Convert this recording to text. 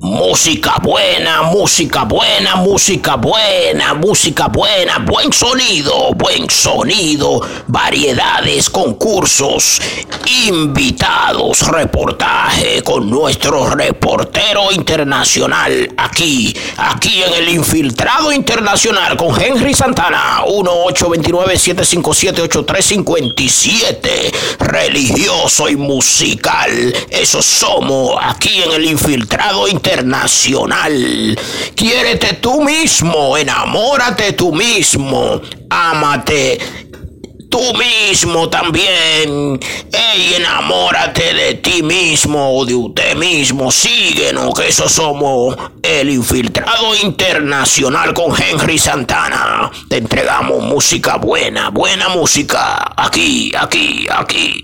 Música buena, música buena, música buena, música buena, buen sonido, buen sonido, variedades, concursos, invitados, reportaje con nuestro reportero internacional aquí, aquí en el Infiltrado Internacional con Henry Santana, 1-829-757-8357, religioso y musical, eso somos aquí en el Infiltrado Internacional internacional. Quiérete tú mismo, enamórate tú mismo, ámate tú mismo también. Ey, enamórate de ti mismo o de usted mismo. Síguenos, que eso somos el infiltrado internacional con Henry Santana. Te entregamos música buena, buena música. Aquí, aquí, aquí.